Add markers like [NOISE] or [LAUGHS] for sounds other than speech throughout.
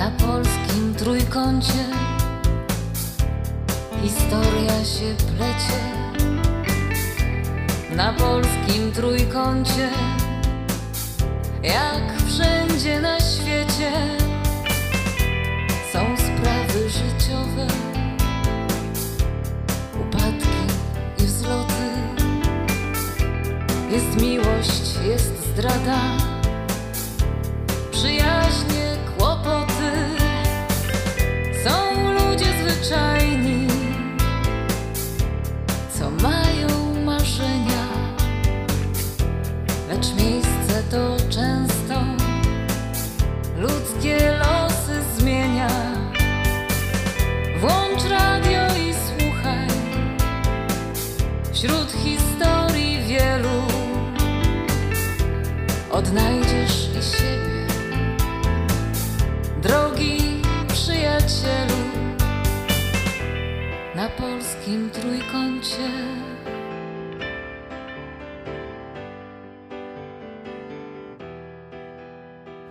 Na polskim trójkącie historia się plecie. Na polskim trójkącie, jak wszędzie na świecie, są sprawy życiowe, upadki i wzloty. Jest miłość, jest zdrada, przyjaźnie, zwyczajni, co mają marzenia, lecz miejsce to często ludzkie losy zmienia. Włącz radio i słuchaj wśród historii wielu. Odnajdziesz i siebie, drogi przyjacielu, na polskim trójkącie.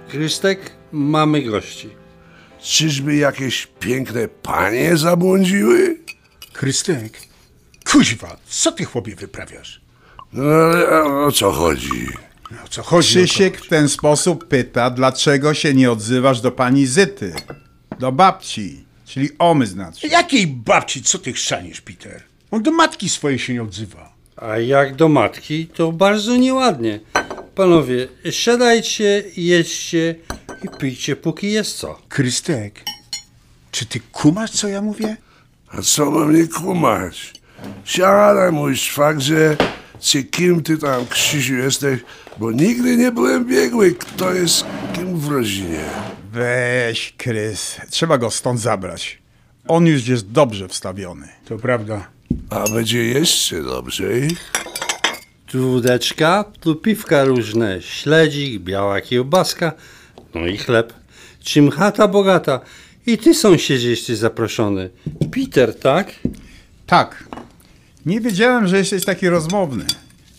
Krystek, mamy gości. Czyżby jakieś piękne panie zabłądziły? Krystek, kuźwa, co ty chłopie wyprawiasz? No ale o co chodzi? O co chodzi? Krzysiek w ten sposób pyta, dlaczego się nie odzywasz do pani Zyty, do babci, czyli omy znaczy. Jakiej babci, co ty chrzanisz, Peter? On do matki swojej się nie odzywa. A jak do matki, to bardzo nieładnie. Panowie, siadajcie, jedźcie i pijcie, póki jest co. Krystek, czy ty kumasz, co ja mówię? A co mam nie kumać? Siadaj, mój szwagrze, czy kim ty tam, Krzysiu, jesteś, bo nigdy nie byłem biegły, kto jest kim w rodzinie. Weź, Krys, trzeba go stąd zabrać. On już jest dobrze wstawiony. To prawda. A będzie jeszcze dobrze. Tu wódeczka, tu piwka różne, śledzik, biała kiełbaska, no i chleb. Czym chata bogata. I ty sąsiedzie jesteś zaproszony. Peter, tak? Tak, nie wiedziałem, że jesteś taki rozmowny.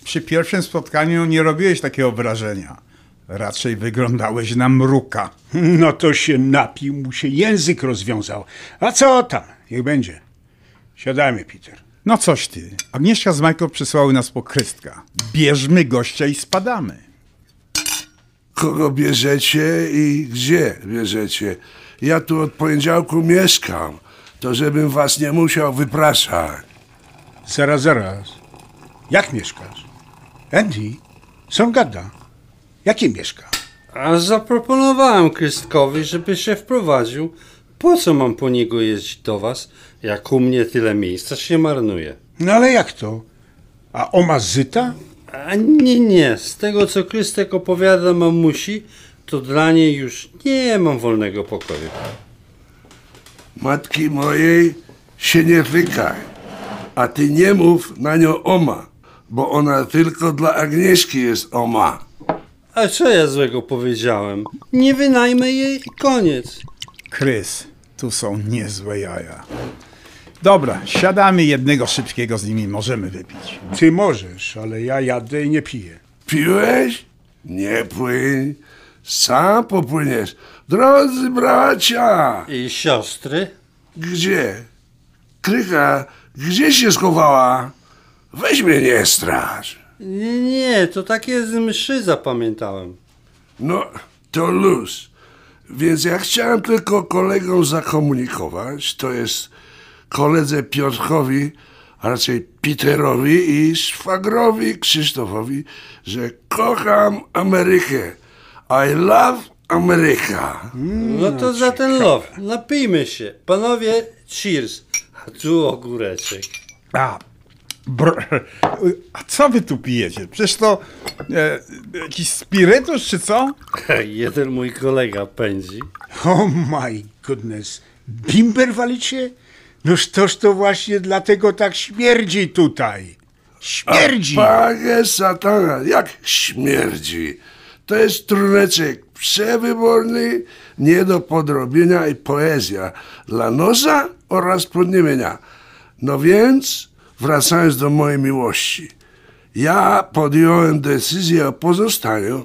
Przy pierwszym spotkaniu nie robiłeś takiego wrażenia. Raczej wyglądałeś na mruka. No to się napił, mu się język rozwiązał. A co tam? Niech będzie. Siadajmy, Peter. No coś ty, Agnieszka z Majką przysłały nas po krystka. Bierzmy gościa i spadamy. Kogo bierzecie i gdzie bierzecie? Ja tu od poniedziałku mieszkam, to żebym was nie musiał wypraszać. Zaraz, zaraz. Jak mieszkasz? Andy, są gada. Jakie mieszka? A zaproponowałem Krystkowi, żeby się wprowadził. Po co mam po niego jeździć do was, jak u mnie tyle miejsca się marnuje? No ale jak to? A oma Zyta? A nie, nie, z tego co Krystek opowiada mamusi, to dla niej już nie mam wolnego pokoju. Matki mojej się nie tykaj, a ty nie mów na nią oma, bo ona tylko dla Agnieszki jest oma. A co ja złego powiedziałem? Nie wynajmę jej i koniec. Krys, tu są niezłe jaja. Dobra, siadamy jednego szybkiego z nimi możemy wypić. Ty możesz, ale ja jadę i nie piję. Piłeś? Nie płyń, sam popłyniesz. Drodzy bracia, I siostry? gdzie? Krycha, gdzie się schowała? Weź mnie nie straż. Nie, nie, to takie z mszy zapamiętałem. No, to luz. Więc ja chciałem tylko kolegom zakomunikować, to jest koledze Piotrkowi, a raczej Peterowi i szwagrowi Krzysztofowi, że kocham Amerykę. I love America. No to za ten love. Napijmy się. Panowie, cheers. A tu ogóreczek. A, br- a co wy tu pijecie? Przecież to e, jakiś spirytus czy co? [LAUGHS] Jeden mój kolega pędzi. Oh my goodness. Bimber walicie? Noż toż to właśnie dlatego tak śmierdzi tutaj. Śmierdzi! Panie satana, jak śmierdzi. To jest truneczek przewyborny, nie do podrobienia i poezja dla nosa oraz podniebienia. No więc, wracając do mojej miłości. Ja podjąłem decyzję o pozostaniu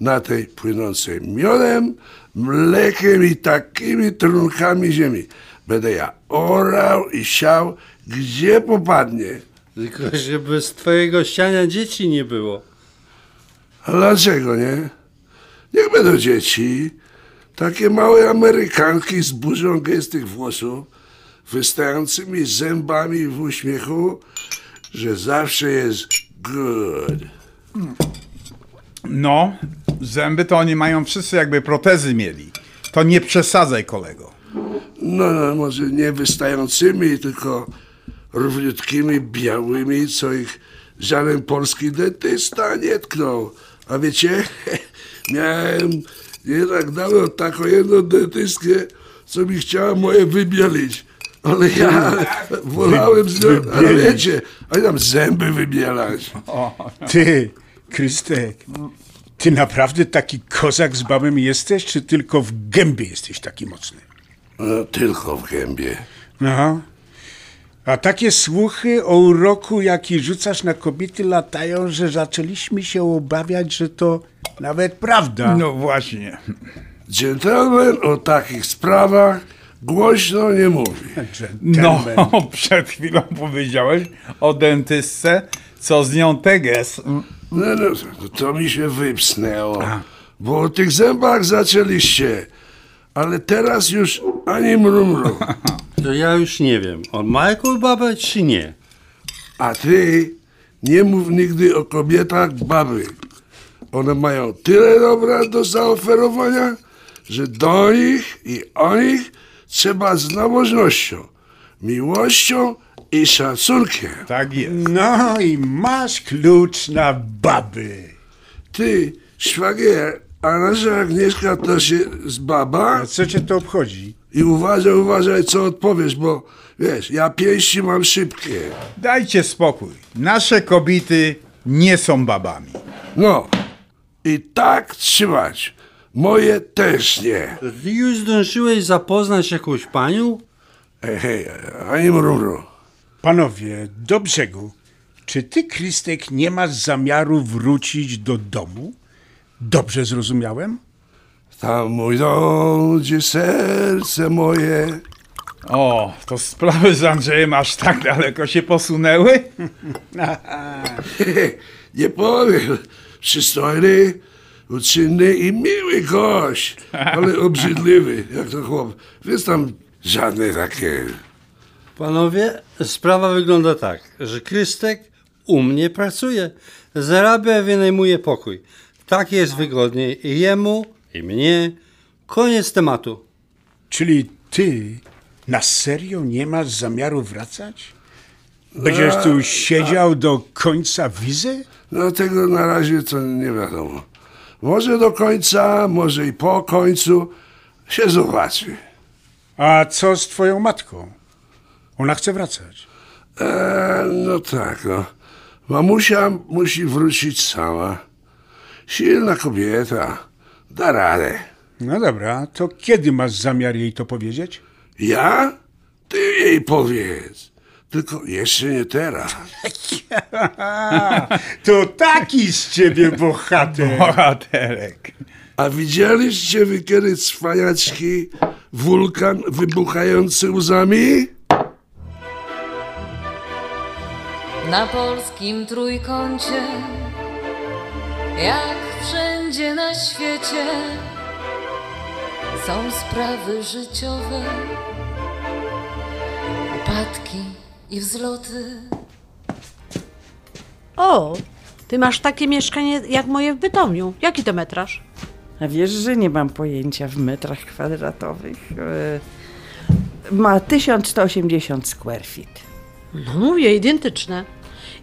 na tej płynącej miodem mlekiem i takimi trunkami ziemi. Będę ja orał i siał, gdzie popadnie. Tylko żeby z twojego ściania dzieci nie było. A dlaczego nie? Niech będą dzieci, takie małe Amerykanki z burzą gęstych włosów, wystającymi zębami w uśmiechu, że zawsze jest good. No, zęby to oni mają wszyscy jakby protezy mieli. To nie przesadzaj, kolego. No, no, może nie wystającymi, tylko równiutkimi, białymi, co ich żaden polski dentysta nie tknął. A wiecie, [LAUGHS] miałem nie tak dawno taką jedną dentystkę, co mi chciała moje wybielić. Ale ja wolałem z ale wiecie, a tam zęby wybielać. Ty, Krystek, ty naprawdę taki kozak z babem jesteś, czy tylko w gębie jesteś taki mocny? No, tylko w gębie. No. A takie słuchy o uroku, jaki rzucasz na kobiety, latają, że zaczęliśmy się obawiać, że to nawet prawda. No właśnie. Gentleman o takich sprawach głośno nie mówi. No, [LAUGHS] przed chwilą powiedziałeś o dentystce, co z nią teges. No, no, to, to mi się wypsnęło. Bo o tych zębach zaczęliście. Ale teraz już ani mrumru. [LAUGHS] To ja już nie wiem, on ma jakąś babę czy nie? A ty nie mów nigdy o kobietach baby. One mają tyle dobra do zaoferowania, że do nich i o nich trzeba z nabożnością, miłością i szacunkiem. Tak jest. No i masz klucz na baby. Ty, szwagier, a nasza Agnieszka to się z baba? A co cię to obchodzi? I uważaj, uważaj, co odpowiesz, bo wiesz, ja pięści mam szybkie. Dajcie spokój. Nasze kobiety nie są babami. No, i tak trzymać. Moje też nie. Ty już zdążyłeś zapoznać jakąś panią? Hej, hej, ani mrumru. Panowie, do brzegu. Czy ty, Krystek, nie masz zamiaru wrócić do domu? Dobrze zrozumiałem? Tam mój dom, gdzie serce moje. O, to sprawy z Andrzejem aż tak daleko się posunęły? [LAUGHS] [LAUGHS] Nie powiem, przystojny, uczynny i miły gość, ale [LAUGHS] obrzydliwy, jak to chłop. Więc tam żadne takie. Panowie, sprawa wygląda tak, że Krystek u mnie pracuje. Zarabia i wynajmuje pokój. Tak jest wygodniej i jemu, i mnie. Koniec tematu. Czyli ty na serio nie masz zamiaru wracać? Będziesz tu siedział do końca wizy? No tego na razie to nie wiadomo. Może do końca, może i po końcu się zobaczy. A co z twoją matką? Ona chce wracać. E, no tak, no. Mamusia musi wrócić sama. Silna kobieta. Da radę. No dobra, to kiedy masz zamiar jej to powiedzieć? Ja? Ty jej powiedz. Tylko jeszcze nie teraz. [LAUGHS] to taki z ciebie bohater. Bohaterek. A widzieliście wy kiedy cwaniaczki wulkan wybuchający łzami? Na polskim trójkącie, jak wszędzie na świecie, są sprawy życiowe, upadki i wzloty. O, ty masz takie mieszkanie jak moje w Bytomiu. Jaki to metraż? A wiesz, że nie mam pojęcia w metrach kwadratowych. E, Ma 1180 square feet. No mówię, identyczne.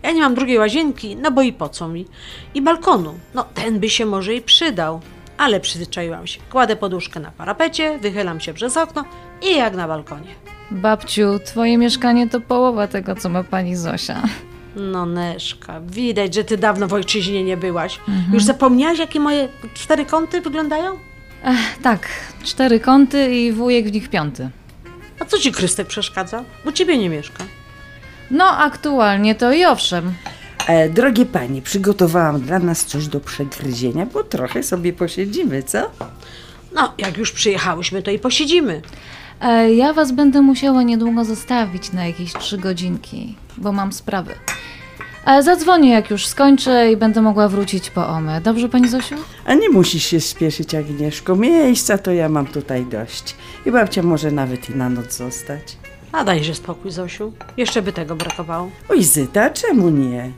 Ja nie mam drugiej łazienki, no bo i po co mi? I balkonu. No ten by się może i przydał. Ale przyzwyczaiłam się. Kładę poduszkę na parapecie, wychylam się przez okno i jak na balkonie. Babciu, twoje mieszkanie to połowa tego, co ma pani Zosia. No Neszka, widać, że ty dawno w ojczyźnie nie byłaś. Już zapomniałaś, jakie moje cztery kąty wyglądają? Tak, cztery kąty i wujek w nich piąty. A co ci Krystek przeszkadza? Bo ciebie nie mieszka. No, aktualnie to i owszem. E, drogie panie, przygotowałam dla nas coś do przegryzienia, bo trochę sobie posiedzimy, co? No, jak już przyjechałyśmy, to i posiedzimy. E, ja was będę musiała niedługo zostawić na jakieś trzy godzinki, bo mam sprawy. E, zadzwonię jak już skończę i będę mogła wrócić po omę. Dobrze, pani Zosiu? A nie musisz się spieszyć, Agnieszko. Miejsca to ja mam tutaj dość. I babcia może nawet i na noc zostać. A dajże spokój, Zosiu. Jeszcze by tego brakowało. Oj, Zyta, czemu nie?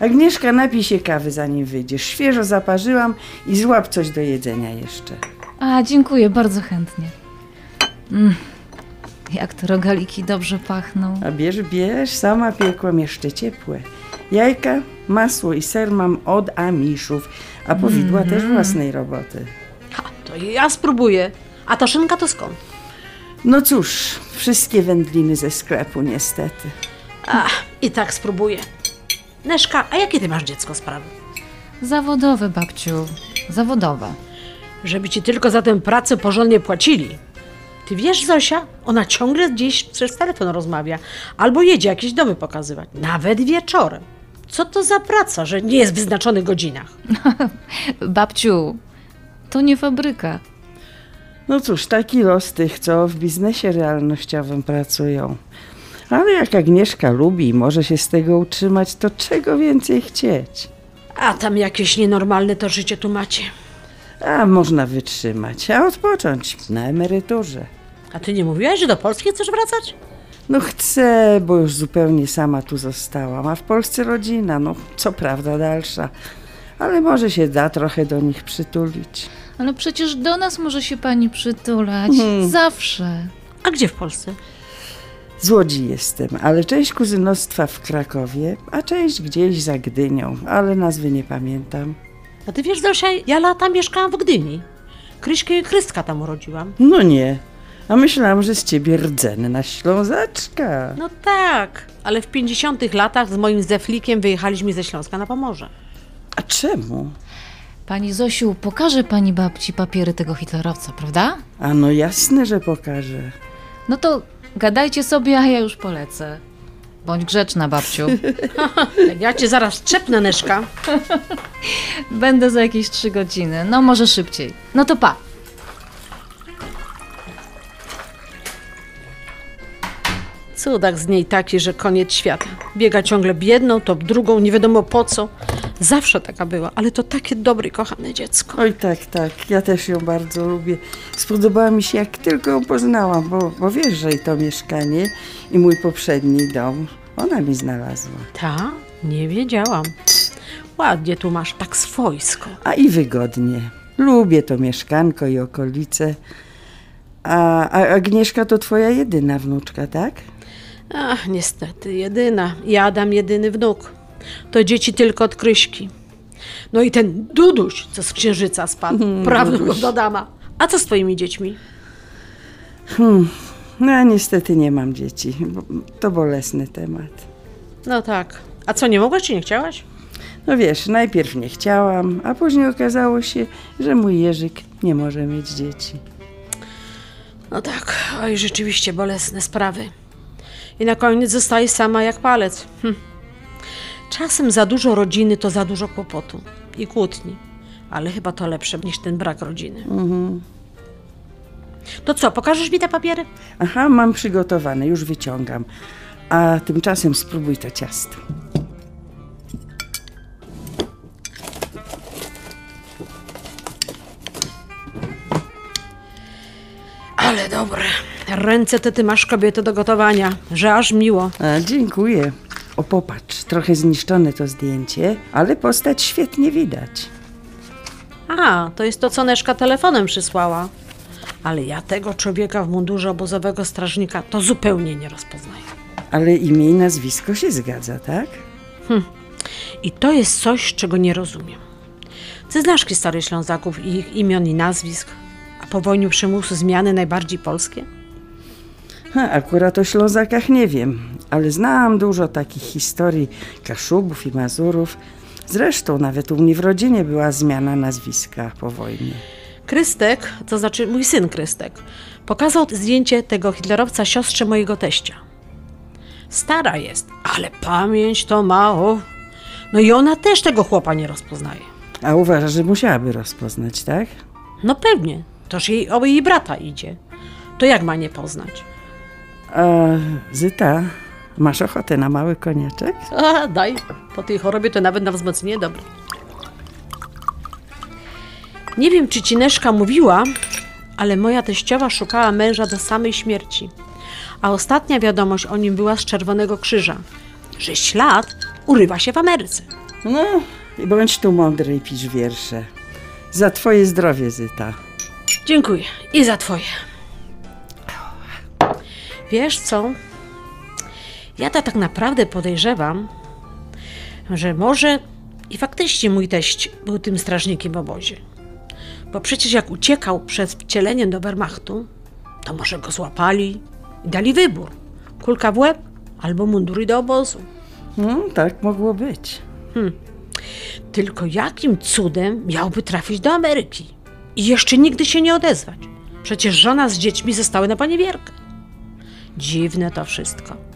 Agnieszka, napij się kawy zanim wyjdziesz. Świeżo zaparzyłam i złap coś do jedzenia jeszcze. A, dziękuję, bardzo chętnie. Mm, jak te rogaliki dobrze pachną. A bierz, bierz, sama piekłam jeszcze ciepłe. Jajka, masło i ser mam od Amiszów, a powidła też własnej roboty. Ha, to ja spróbuję. A ta szynka to skąd? No cóż, wszystkie wędliny ze sklepu niestety. Ach, i tak spróbuję. Neszka, a jakie ty masz dziecko sprawy? Zawodowe, babciu. Zawodowe. Żeby ci tylko za tę pracę porządnie płacili. Ty wiesz, Zosia, ona ciągle gdzieś przez telefon rozmawia, albo jedzie jakieś domy pokazywać, nawet wieczorem. Co to za praca, że nie jest w wyznaczonych godzinach? [LAUGHS] Babciu, to nie fabryka. No cóż, taki los tych, co w biznesie realnościowym pracują. Ale jak Agnieszka lubi i może się z tego utrzymać, to czego więcej chcieć? A tam jakieś nienormalne to życie tu macie. A można wytrzymać, a odpocząć na emeryturze. A ty nie mówiłaś, że do Polski chcesz wracać? No chcę, bo już zupełnie sama tu zostałam, a w Polsce rodzina, no co prawda dalsza, ale może się da trochę do nich przytulić. Ale przecież do nas może się pani przytulać. Zawsze. A gdzie w Polsce? Z Łodzi jestem, ale część kuzynostwa w Krakowie, a część gdzieś za Gdynią, ale nazwy nie pamiętam. A ty wiesz, Zosia, ja lata mieszkałam w Gdyni. Kryśkę i Krystka tam urodziłam. No nie, a myślałam, że z ciebie rdzenna ślązaczka. No tak, ale w 50 latach z moim zeflikiem wyjechaliśmy ze Śląska na Pomorze. A czemu? Pani Zosiu, pokaże pani babci papiery tego hitlerowca, prawda? A no jasne, że pokażę. No to gadajcie sobie, a ja już polecę. Bądź grzeczna, babciu. [LAUGHS] Ja cię zaraz czepnę, Neszka. [LAUGHS] Będę za jakieś trzy godziny. No, może szybciej. No to pa. Cudak z niej taki, że koniec świata. Biega ciągle biedną, to drugą, nie wiadomo po co. Zawsze taka była, ale to takie dobre i kochane dziecko. Oj tak, tak, ja też ją bardzo lubię. Spodobała mi się jak tylko ją poznałam, bo, bo wiesz, że i to mieszkanie i mój poprzedni dom, ona mi znalazła. Ta? Nie wiedziałam. Ładnie tu masz, tak swojsko. A i wygodnie. Lubię to mieszkanko i okolice. A, a Agnieszka to twoja jedyna wnuczka, tak? Ach, niestety, jedyna. I Adam jedyny wnuk. To dzieci tylko od Kryśki. No i ten Duduś, co z księżyca spadł. Prawdę go do dama. A co z twoimi dziećmi? No ja niestety nie mam dzieci. bo To bolesny temat. No tak. A co, nie mogłaś czy nie chciałaś? No wiesz, najpierw nie chciałam, a później okazało się, że mój Jerzyk nie może mieć dzieci. No tak, oj, rzeczywiście bolesne sprawy. I na koniec zostaje sama jak palec. Hm. Czasem za dużo rodziny to za dużo kłopotu i kłótni. Ale chyba to lepsze niż ten brak rodziny. To co, pokażesz mi te papiery? Aha, mam przygotowane, już wyciągam. A tymczasem spróbuj to ciasto. Ale dobre. Ręce te ty masz kobiety do gotowania, że aż miło. A, dziękuję. O, popatrz, trochę zniszczone to zdjęcie, ale postać świetnie widać. A, to jest to, co Neszka telefonem przysłała. Ale ja tego człowieka w mundurze obozowego strażnika to zupełnie nie rozpoznaję. Ale imię i nazwisko się zgadza, tak? I to jest coś, czego nie rozumiem. Ty znasz historię Ślązaków i ich imion i nazwisk, a po wojnie przymusu zmiany najbardziej polskie? Ha, akurat o Ślązakach nie wiem, ale znam dużo takich historii Kaszubów i Mazurów. Zresztą nawet u mnie w rodzinie była zmiana nazwiska po wojnie. Krystek, to znaczy mój syn Krystek, pokazał zdjęcie tego hitlerowca siostrze mojego teścia. Stara jest, ale pamięć to mało. No i ona też tego chłopa nie rozpoznaje. A uważa, że musiałaby rozpoznać, tak? No pewnie, toż jej o jej brata idzie. To jak ma nie poznać? A, Zyta, masz ochotę na mały koniaczek? A, daj, po tej chorobie to nawet na wzmocnienie dobre. Nie wiem, czy ci Neszka mówiła, ale moja teściowa szukała męża do samej śmierci. A ostatnia wiadomość o nim była z Czerwonego Krzyża, że ślad urywa się w Ameryce. No, i bądź tu mądry i pisz wiersze. Za twoje zdrowie, Zyta. Dziękuję. I za twoje. Wiesz co? Ja to tak naprawdę podejrzewam, że może i faktycznie mój teść był tym strażnikiem w obozie. Bo przecież jak uciekał przed wcieleniem do Wehrmachtu, to może go złapali i dali wybór. Kulka w łeb albo mundury do obozu. No, tak mogło być. Tylko jakim cudem miałby trafić do Ameryki i jeszcze nigdy się nie odezwać? Przecież żona z dziećmi zostały na paniewierkę. Dziwne to wszystko.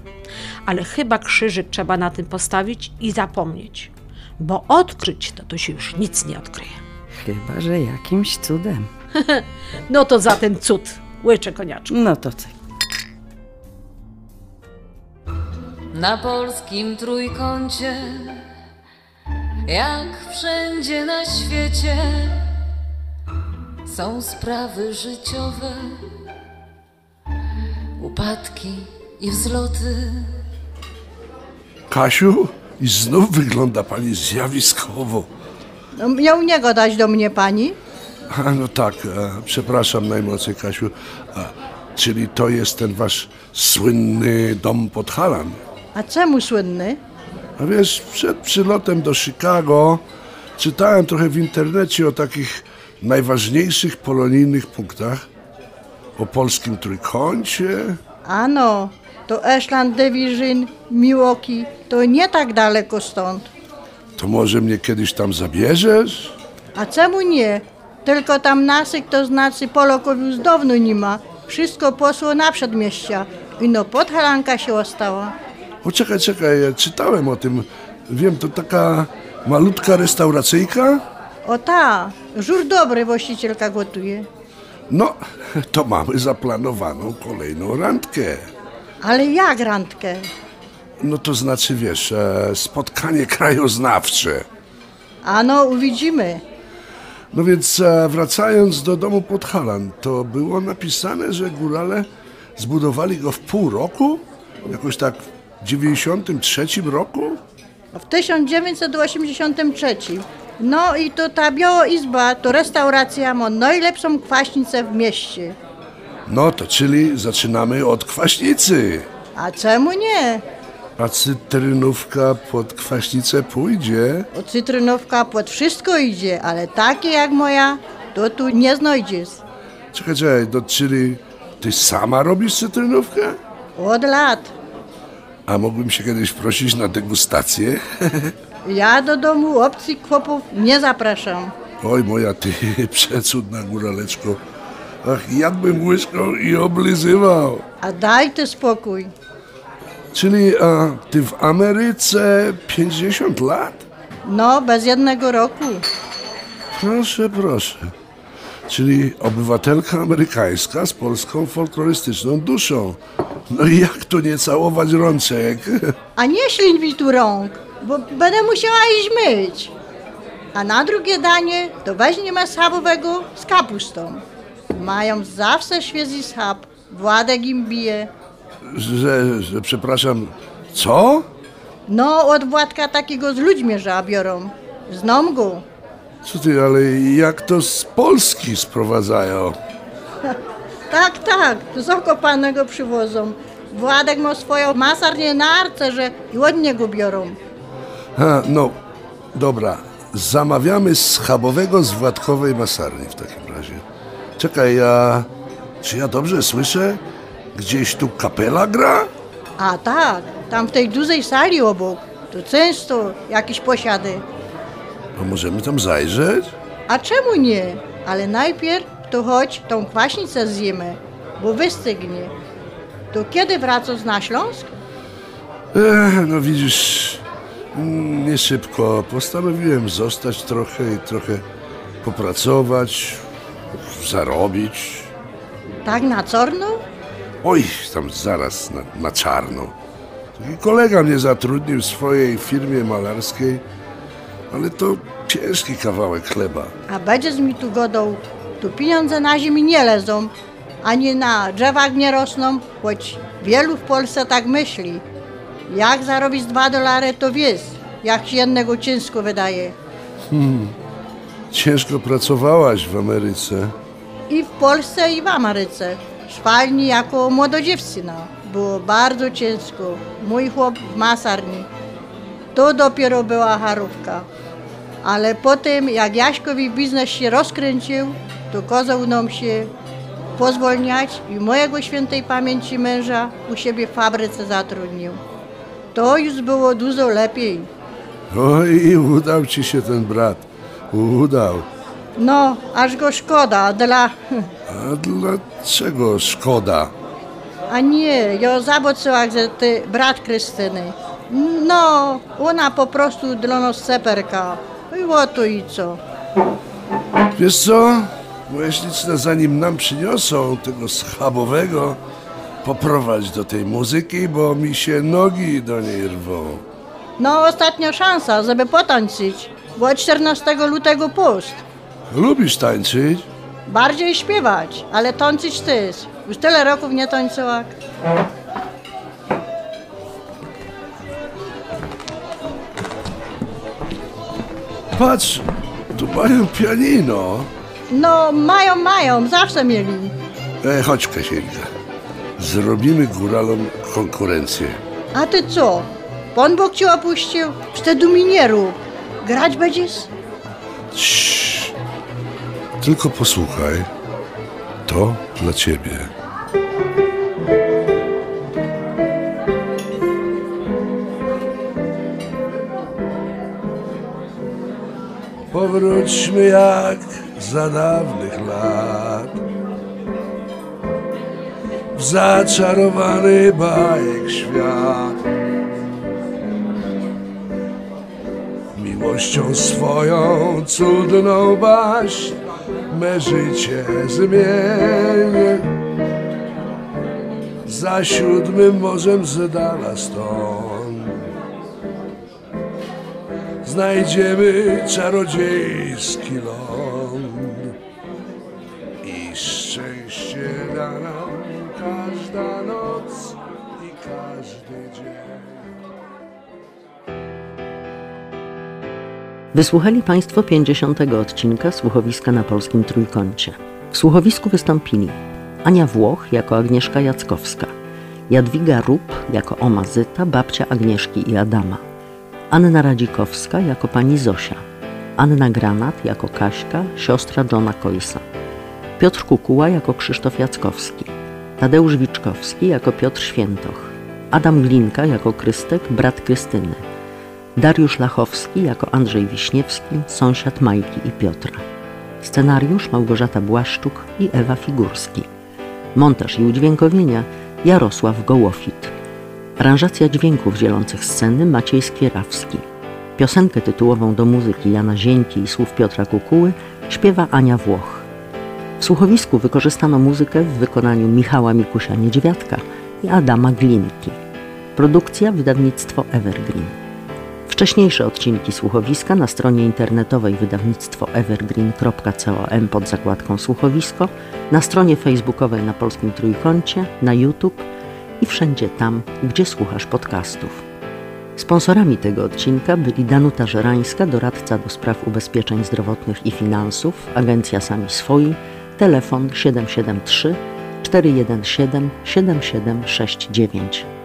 Ale chyba krzyżyk trzeba na tym postawić i zapomnieć, bo odkryć to tu się już nic nie odkryje. Chyba, że jakimś cudem. [LAUGHS] No to za ten cud, łycze koniaczku. No to co? Na polskim trójkącie, jak wszędzie na świecie, są sprawy życiowe, upadki i wzloty. Kasiu, i znów wygląda pani zjawiskowo. No, miał nie gadać do mnie pani? A, no tak, e, przepraszam najmocniej, Kasiu. A, czyli to jest ten wasz słynny dom pod Halan. A czemu słynny? A wiesz, przed przylotem do Chicago czytałem trochę w internecie o takich najważniejszych polonijnych punktach. O polskim trójkącie. Ano, to Ashland Division, Milwaukee, to nie tak daleko stąd. To może mnie kiedyś tam zabierzesz? A czemu nie? Tylko tam nasyk to znaczy Polaków już dawno nie ma. Wszystko poszło na przedmieścia. I no podhalanka się ostała. O, czekaj, czekaj, ja czytałem o tym. Wiem, to taka malutka restauracyjka? O ta, żur dobry właścicielka gotuje. No, to mamy zaplanowaną kolejną randkę. Ale jak randkę? No to znaczy, wiesz, e, spotkanie [LAUGHS] krajoznawcze. Ano, uwidzimy. No więc e, wracając do domu pod Halan, to było napisane, że górale zbudowali go w pół roku? Jakoś tak w 93 roku? W 1983. No i to ta Biała Izba, to restauracja ma najlepszą kwaśnicę w mieście. No to czyli zaczynamy od kwaśnicy. A czemu nie? A cytrynówka pod kwaśnicę pójdzie. O cytrynówka pod wszystko idzie, ale takie jak moja, to tu nie znajdziesz. Czekaj, czekaj, to czyli ty sama robisz cytrynówkę? Od lat. A mógłbym się kiedyś prosić na degustację? [LAUGHS] Ja do domu obcych chłopów nie zapraszam. Oj, moja ty [LAUGHS] przecudna góraleczko. Ach, jadłbym łyżką i oblizywał. A daj ty spokój. Czyli a, ty w Ameryce 50 lat? No, bez jednego roku. Proszę, proszę. Czyli obywatelka amerykańska z polską folklorystyczną duszą. No i jak tu nie całować rączek? [LAUGHS] A nie ślij mi tu rąk, bo będę musiała iść myć. A na drugie danie to weźmiemy schabowego z kapustą. Mają zawsze świeży schab. Władek im bije. Że, że przepraszam, co? No, od Władka takiego z ludźmi że biorą. Znam go. Co ty, ale jak to z Polski sprowadzają? [LAUGHS] Tak, tak, z Okopanego przywozą. Władek ma swoją masarnię na arce, że i od niego biorą. Ha, no, dobra. Zamawiamy schabowego z Władkowej masarni w takim razie. Czekaj, ja... Czy ja dobrze słyszę? Gdzieś tu kapela gra? A tak, tam w tej dużej sali obok, to często jakieś posiady. A możemy tam zajrzeć? A czemu nie? Ale najpierw to chodź tą kwaśnicę zjemy, bo wystygnie. To kiedy wracasz na Śląsk? Ech, no widzisz, mm, nie szybko. Postanowiłem zostać trochę i trochę popracować. Zarobić. Tak na czarno? Oj, tam zaraz na, na czarno. Taki kolega mnie zatrudnił w swojej firmie malarskiej, ale to ciężki kawałek chleba. A będziesz mi tu godał, tu pieniądze na ziemi nie lezą, ani na drzewach nie rosną, choć wielu w Polsce tak myśli. Jak zarobić dwa dolary, to wiesz, jak się jednego ciężko wydaje. Ciężko pracowałaś w Ameryce. I w Polsce, i w Ameryce. Szwalni jako młododziewczyna. Było bardzo ciężko. Mój chłop w masarni. To dopiero była harówka. Ale potem, jak Jaśkowi biznes się rozkręcił, to kazał nam się pozwolniać i mojego świętej pamięci męża u siebie w fabryce zatrudnił. To już było dużo lepiej. Oj, i udał ci się ten brat. Udał. No, aż go szkoda dla... A dlaczego szkoda? A nie, ja zobaczyłam, że ty brat Krystyny. No, ona po prostu dla nas seperka. I oto i co. Wiesz co? Śliczne, zanim nam przyniosą tego schabowego, poprowadź do tej muzyki, bo mi się nogi do niej rwą. No, ostatnia szansa, żeby potańczyć. Bo 14 lutego pust. Lubisz tańczyć? Bardziej śpiewać, ale tańczyć też. Już tyle roków nie tańczyłam. Patrz, tu mają pianino. No, mają, mają, zawsze mieli. E, chodź, Kasieńka. Zrobimy góralom konkurencję. A ty co? Pan Bóg cię opuścił? Wtedy mi nie rób. Grać będziesz? Ciii. Tylko posłuchaj. To dla ciebie. Powróćmy jak za dawnych lat W zaczarowany bajek świat Miłością swoją cudną baśń Me życie zmienię. Za siódmym morzem z dala stąd. Znajdziemy czarodziejski ląd Wysłuchali Państwo 50. odcinka Słuchowiska na Polskim Trójkącie. W słuchowisku wystąpili Ania Włoch jako Agnieszka Jackowska, Jadwiga Rup jako Omazyta, babcia Agnieszki i Adama, Anna Radzikowska jako pani Zosia, Anna Granat jako Kaśka, siostra Johna Koisa, Piotr Kukuła jako Krzysztof Jackowski, Tadeusz Wiczkowski jako Piotr Świętoch, Adam Glinka jako Krystek, brat Krystyny, Dariusz Lachowski jako Andrzej Wiśniewski, sąsiad Majki i Piotra. Scenariusz Małgorzata Błaszczuk i Ewa Figurski. Montaż i udźwiękowienia Jarosław Gołofit. Aranżacja dźwięków dzielących sceny Maciej Skierawski. Piosenkę tytułową do muzyki Jana Zieńki i słów Piotra Kukuły śpiewa Ania Włoch. W słuchowisku wykorzystano muzykę w wykonaniu Michała Mikusia-Niedźwiadka i Adama Glinki. Produkcja wydawnictwo Evergreen. Wcześniejsze odcinki słuchowiska na stronie internetowej wydawnictwo evergreen.com pod zakładką słuchowisko, na stronie facebookowej na Polskim Trójkącie, na YouTube i wszędzie tam, gdzie słuchasz podcastów. Sponsorami tego odcinka byli Danuta Żerańska, doradca do spraw ubezpieczeń zdrowotnych i finansów, agencja Sami Swoi, telefon 773 417 7769.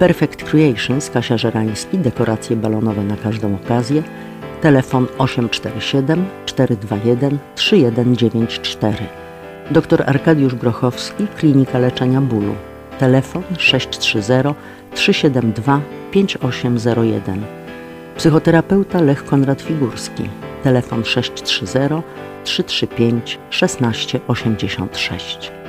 Perfect Creations Kasia Żerański, dekoracje balonowe na każdą okazję, telefon 847 421 3194. Dr Arkadiusz Grochowski, Klinika Leczenia Bólu, telefon 630 372 5801. Psychoterapeuta Lech Konrad Figurski, telefon 630 335 1686.